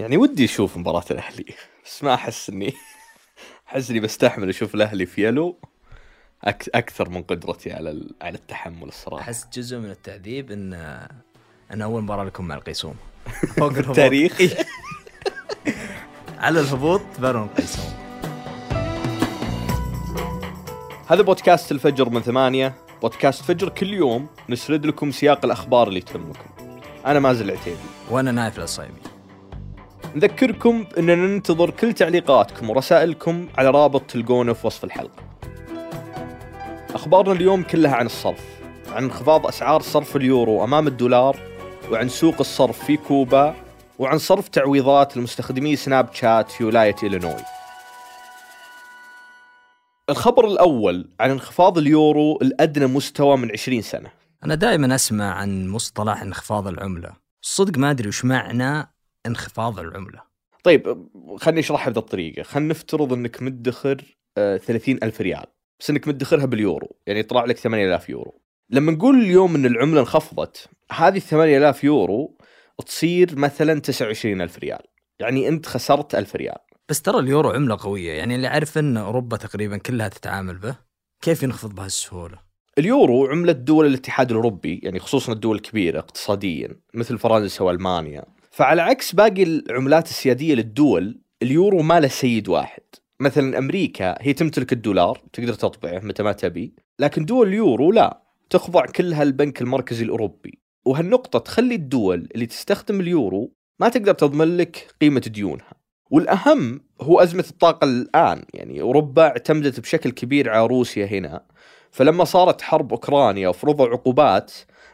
يعني ودي أشوف مباراة الأهلي. بس ما أحس اني أحس إني بستحمل أشوف الأهلي في يلو أك... أكثر من قدرتي على. على التحمل الصراحة. أحس جزء من التعذيب إن إن أول مباراة لكم مع القيصوم فوق. التاريخ. على الهبوط تبارون القيصوم هذا بودكاست الفجر من ثمانية. بودكاست فجر كل يوم نسرد لكم سياق الأخبار اللي تهمكم. أنا مازل العتيبي. وأنا نايف العصيبي نذكركم أننا ننتظر كل تعليقاتكم ورسائلكم على رابط تلقونه في وصف الحلقة. أخبارنا اليوم كلها عن الصرف عن انخفاض أسعار صرف اليورو أمام الدولار وعن سوق الصرف في كوبا وعن صرف تعويضات لمستخدمي سناب شات في ولاية إلينوي. الخبر الأول عن انخفاض اليورو الأدنى مستوى من 20 سنة. أنا دائما أسمع عن مصطلح انخفاض العملة. صدق ما أدري وش معنى انخفاض العملة. طيب خليني اشرحها بهذه الطريقة. خلينا نفترض إنك مدخر آه، 30 ألف ريال. بس إنك مدخرها باليورو يعني يطلع لك 8000 يورو. لما نقول اليوم إن العملة انخفضت هذه 8000 يورو تصير مثلا 29 ألف ريال. يعني أنت خسرت 1000 ريال. بس ترى اليورو عملة قوية. يعني اللي أعرف إن أوروبا تقريبا كلها تتعامل به. كيف ينخفض بهالسهولة؟ اليورو عملة دول الاتحاد الأوروبي يعني خصوصا الدول الكبيرة اقتصاديا مثل فرنسا وألمانيا فعلى عكس باقي العملات السيادية للدول اليورو ما له سيد واحد. مثلا أمريكا هي تمتلك الدولار تقدر تطبعه متى ما تبي لكن دول اليورو لا. تخضع كلها البنك المركزي الأوروبي. وهالنقطة تخلي الدول اللي تستخدم اليورو ما تقدر تضمن لك قيمة ديونها. والأهم هو أزمة الطاقة الآن. يعني أوروبا اعتمدت بشكل كبير على روسيا هنا. فلما صارت حرب أوكرانيا وفرضوا عقوبات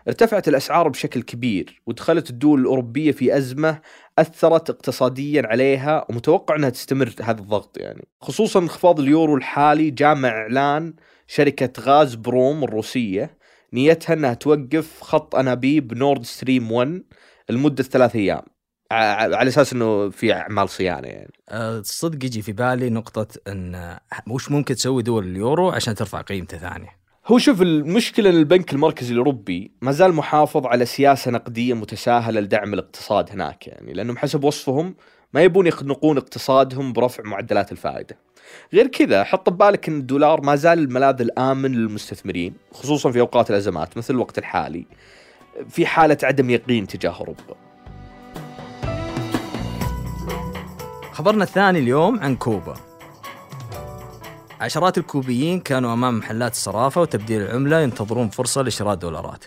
ارتفعت الأسعار بشكل كبير ودخلت الدول الأوروبية في أزمة أثرت اقتصاديا عليها ومتوقع إنها تستمر هذا الضغط يعني. خصوصا انخفاض اليورو الحالي جاء مع إعلان شركة غاز بروم الروسية نيتها إنها توقف خط أنابيب نورد ستريم 1 لمدة ثلاث أيام ع- على أساس إنه في أعمال صيانة يعني. أه، صدق يجي في بالي نقطة إن وش ممكن تسوي دول اليورو عشان ترفع قيمته ثانية؟ هو شوف المشكلة إن البنك المركزي الأوروبي ما زال محافظ على سياسة نقدية متساهلة لدعم الاقتصاد هناك يعني لأنهم حسب وصفهم ما يبون يخنقون اقتصادهم برفع معدلات الفائدة. غير كذا حط ببالك إن الدولار ما زال الملاذ الآمن للمستثمرين خصوصا في أوقات الأزمات مثل الوقت الحالي في حالة عدم يقين تجاه أوروبا. خبرنا الثاني اليوم عن كوبا. عشرات الكوبيين كانوا أمام محلات الصرافة وتبديل العملة ينتظرون فرصة لشراء دولارات.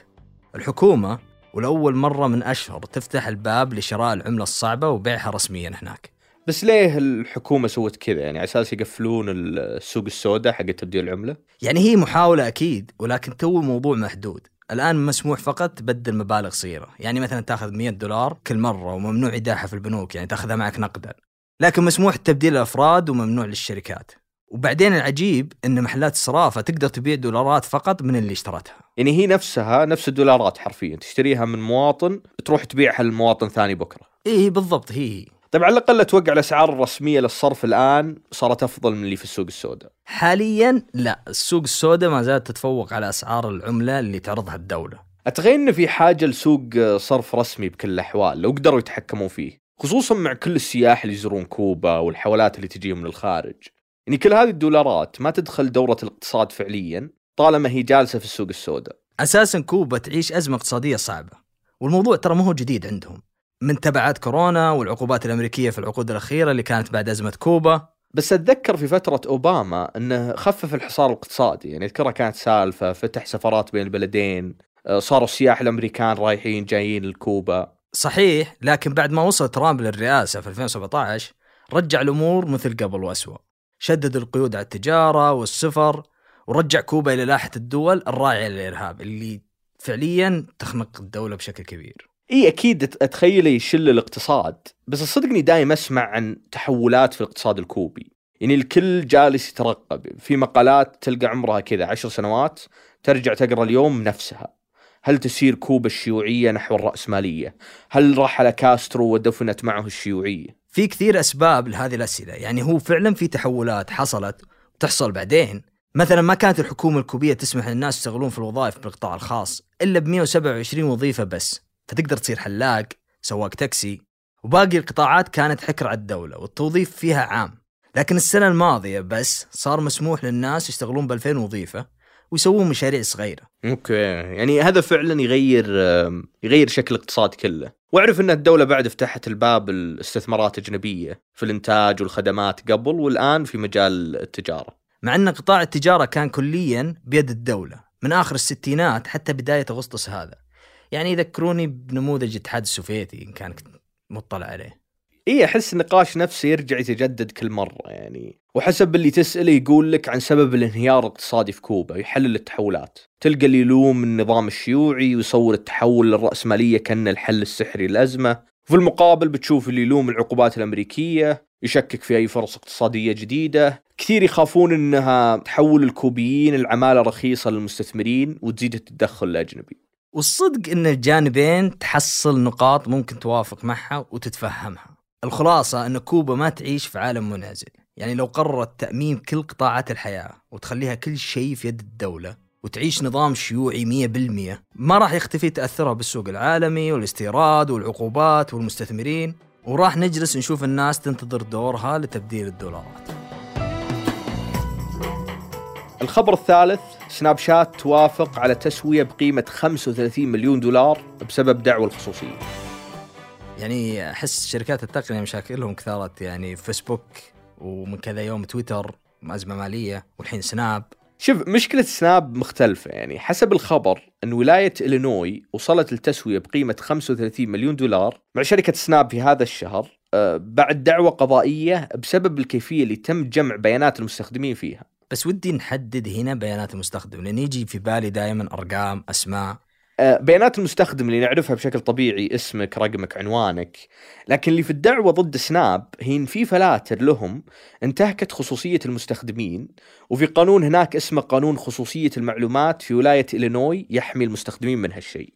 الحكومة ولأول مرة من أشهر تفتح الباب لشراء العملة الصعبة وبيعها رسميا هناك. بس ليه الحكومة سوت كذا؟ يعني على أساس يقفلون السوق السوداء حق تبديل العملة؟ يعني هي محاولة أكيد ولكن تو الموضوع محدود. الآن مسموح فقط تبدل مبالغ صغيرة. يعني مثلا تأخذ 100 دولار كل مرة وممنوع إيداعها في البنوك يعني تأخذها معك نقدا. لكن مسموح تبديل الأفراد وممنوع للشركات. وبعدين العجيب إن محلات الصرافه تقدر تبيع دولارات فقط من اللي اشترتها. يعني هي نفسها نفس الدولارات حرفيا تشتريها من مواطن تروح تبيعها لمواطن ثاني بكرة. إيه بالضبط هي هي. طيب على الأقل أتوقع الأسعار الرسمية للصرف الآن صارت أفضل من اللي في السوق السوداء. حاليا لا السوق السوداء ما زالت تتفوق على أسعار العملة اللي تعرضها الدولة. اتخيل إن في حاجة لسوق صرف رسمي بكل الأحوال لو قدروا يتحكمون فيه خصوصا مع كل السياح اللي يزورون كوبا والحولات اللي تجيهم من الخارج يعني كل هذه الدولارات ما تدخل دورة الاقتصاد فعليا طالما هي جالسة في السوق السوداء. أساسا كوبا تعيش أزمة اقتصادية صعبة والموضوع ترى ما هو جديد عندهم. من تبعات كورونا والعقوبات الأمريكية في العقود الأخيرة اللي كانت بعد أزمة كوبا. بس أتذكر في فترة أوباما إنه خفف الحصار الاقتصادي يعني أذكرها كانت سالفة فتح سفارات بين البلدين آه، صاروا السياح الأمريكان رايحين جايين لكوبا. صحيح لكن بعد ما وصل ترامب للرئاسة في 2017 رجع الأمور مثل قبل وأسوأ. شدد القيود على التجارة والسفر ورجع كوبا إلى لاحه الدول الراعية للإرهاب اللي فعليا تخنق الدولة بشكل كبير إي أكيد اتخيله يشل الاقتصاد بس صدقني دايم أسمع عن تحولات في الاقتصاد الكوبي يعني الكل جالس يترقب في مقالات تلقى عمرها كذا عشر سنوات ترجع تقرأ اليوم نفسها هل تسير كوبا الشيوعية نحو الرأسمالية؟ هل رحل كاسترو ودفنت معه الشيوعية؟ في كثير أسباب لهذه الأسئلة. يعني هو فعلا في تحولات حصلت وتحصل بعدين. مثلا ما كانت الحكومة الكوبيه تسمح للناس يشتغلون في الوظائف بالقطاع الخاص إلا ب 127 وظيفة بس. فتقدر تصير حلاق سواق تاكسي. وباقي القطاعات كانت حكر على الدولة والتوظيف فيها عام. لكن السنة الماضية بس صار مسموح للناس يشتغلون ب 2000 وظيفة ويسوون مشاريع صغيرة. okay. يعني هذا فعلا يغير يغير شكل الاقتصاد كله. واعرف إن الدولة بعد فتحت الباب الاستثمارات اجنبيه في الإنتاج والخدمات قبل والآن في مجال التجارة. مع أن قطاع التجارة كان كليا بيد الدولة من آخر الستينات حتى بداية أغسطس هذا. يعني يذكروني بنموذج الاتحاد السوفيتي إن كان مطلع عليه. إي أحس النقاش نفسه يرجع يتجدد كل مرة يعني. وحسب اللي تسأله يقول لك عن سبب الانهيار الاقتصادي في كوبا يحلل التحولات. تلقى اللي يلوم النظام الشيوعي ويصور التحول للرأسمالية كأن الحل السحري للأزمة وفي المقابل بتشوف اللي يلوم العقوبات الأمريكية يشكك في أي فرص اقتصادية جديدة. كثير يخافون أنها تحول الكوبيين العمالة رخيصة للمستثمرين وتزيد التدخل الأجنبي. والصدق إن الجانبين تحصل نقاط ممكن توافق معها وتتفهمها. الخلاصة أن كوبا ما تعيش في عالم منعزل، يعني لو قررت تأمين كل قطاعات الحياة وتخليها كل شيء في يد الدولة وتعيش نظام شيوعي 100% ما راح يختفي تاثرها بالسوق العالمي والاستيراد والعقوبات والمستثمرين وراح نجلس نشوف الناس تنتظر دورها لتبديل الدولارات. الخبر الثالث سناب شات توافق على تسوية بقيمة 35 مليون دولار بسبب دعوى الخصوصية يعني أحس شركات التقنية مشاكلهم كثرت يعني فيسبوك ومن كذا يوم تويتر أزمة مالية والحين سناب شوف مشكلة سناب مختلفة يعني حسب الخبر أن ولاية إلينوي وصلت التسوية بقيمة 35 مليون دولار مع شركة سناب في هذا الشهر آه، بعد دعوة قضائية بسبب الكيفية اللي تم جمع بيانات المستخدمين فيها. بس ودي نحدد هنا بيانات المستخدم لأن يجي في بالي دائما أرقام أسماء. آه، بيانات المستخدم اللي نعرفها بشكل طبيعي اسمك رقمك عنوانك. لكن اللي في الدعوة ضد سناب هي إن في فلاتر لهم انتهكت خصوصية المستخدمين وفي قانون هناك اسمه قانون خصوصية المعلومات في ولاية إلينوي يحمي المستخدمين من هالشيء.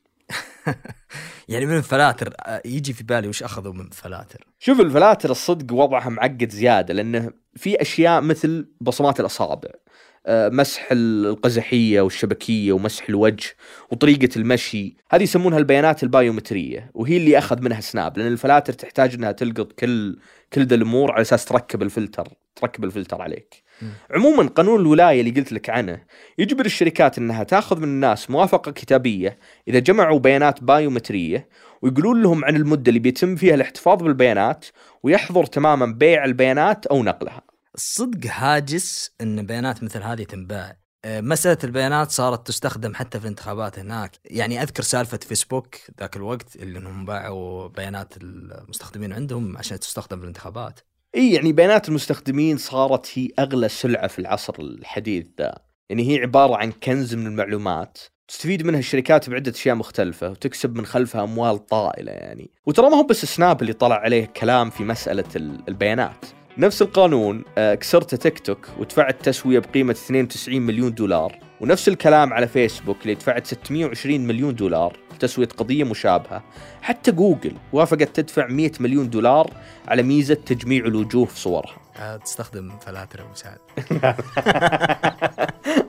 يعني من الفلاتر آه، يجي في بالي وش أخذوا من فلاتر؟ شوف الفلاتر الصدق وضعها معقد زيادة لأنه في أشياء مثل بصمات الأصابع. آه، مسح القزحية والشبكية ومسح الوجه وطريقة المشي. هذه يسمونها البيانات البايومترية وهي اللي أخذ منها سناب لأن الفلاتر تحتاج أنها تلقط كل كل ذا الأمور على أساس تركب الفلتر تركب الفلتر عليك. عموما قانون الولاية اللي قلت لك عنه يجبر الشركات أنها تأخذ من الناس موافقة كتابية إذا جمعوا بيانات بايومترية ويقولون لهم عن المدة اللي بيتم فيها الاحتفاظ بالبيانات ويحظر تماما بيع البيانات أو نقلها. الصدق هاجس إن بيانات مثل هذه تنباع. آه، مسألة البيانات صارت تستخدم حتى في الانتخابات هناك. يعني أذكر سالفة فيسبوك ذاك الوقت اللي أنهم باعوا بيانات المستخدمين عندهم عشان تستخدم في الانتخابات. إي يعني بيانات المستخدمين صارت هي أغلى سلعة في العصر الحديث ذا. يعني هي عبارة عن كنز من المعلومات. تستفيد منها الشركات بعدة أشياء مختلفة وتكسب من خلفها أموال طائلة يعني. وترى ما هو بس سناب اللي طلع عليه كلام في ال- البيانات. نفس القانون آه، كسرته تيك توك ودفعت تسوية بقيمة 92 مليون دولار. ونفس الكلام على فيسبوك اللي دفعت 620 مليون دولار لتسوية قضية مشابهة. حتى جوجل وافقت تدفع 100 مليون دولار على ميزة تجميع الوجوه في صورها. آه، تستخدم فلاتر يا أبو سعد.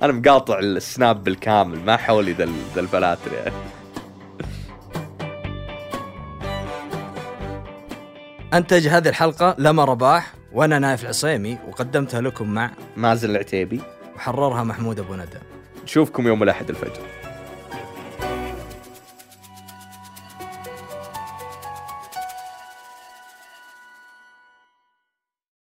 أنا مقاطع السناب بالكامل ما حولي ذا ال- ذا الفلاتر يعني. أنتج هذه الحلقة لما رباح. وأنا نايف العصيمي وقدمتها لكم مع مازن العتيبي. وحررها محمود أبو ندى. نشوفكم يوم الأحد الفجر.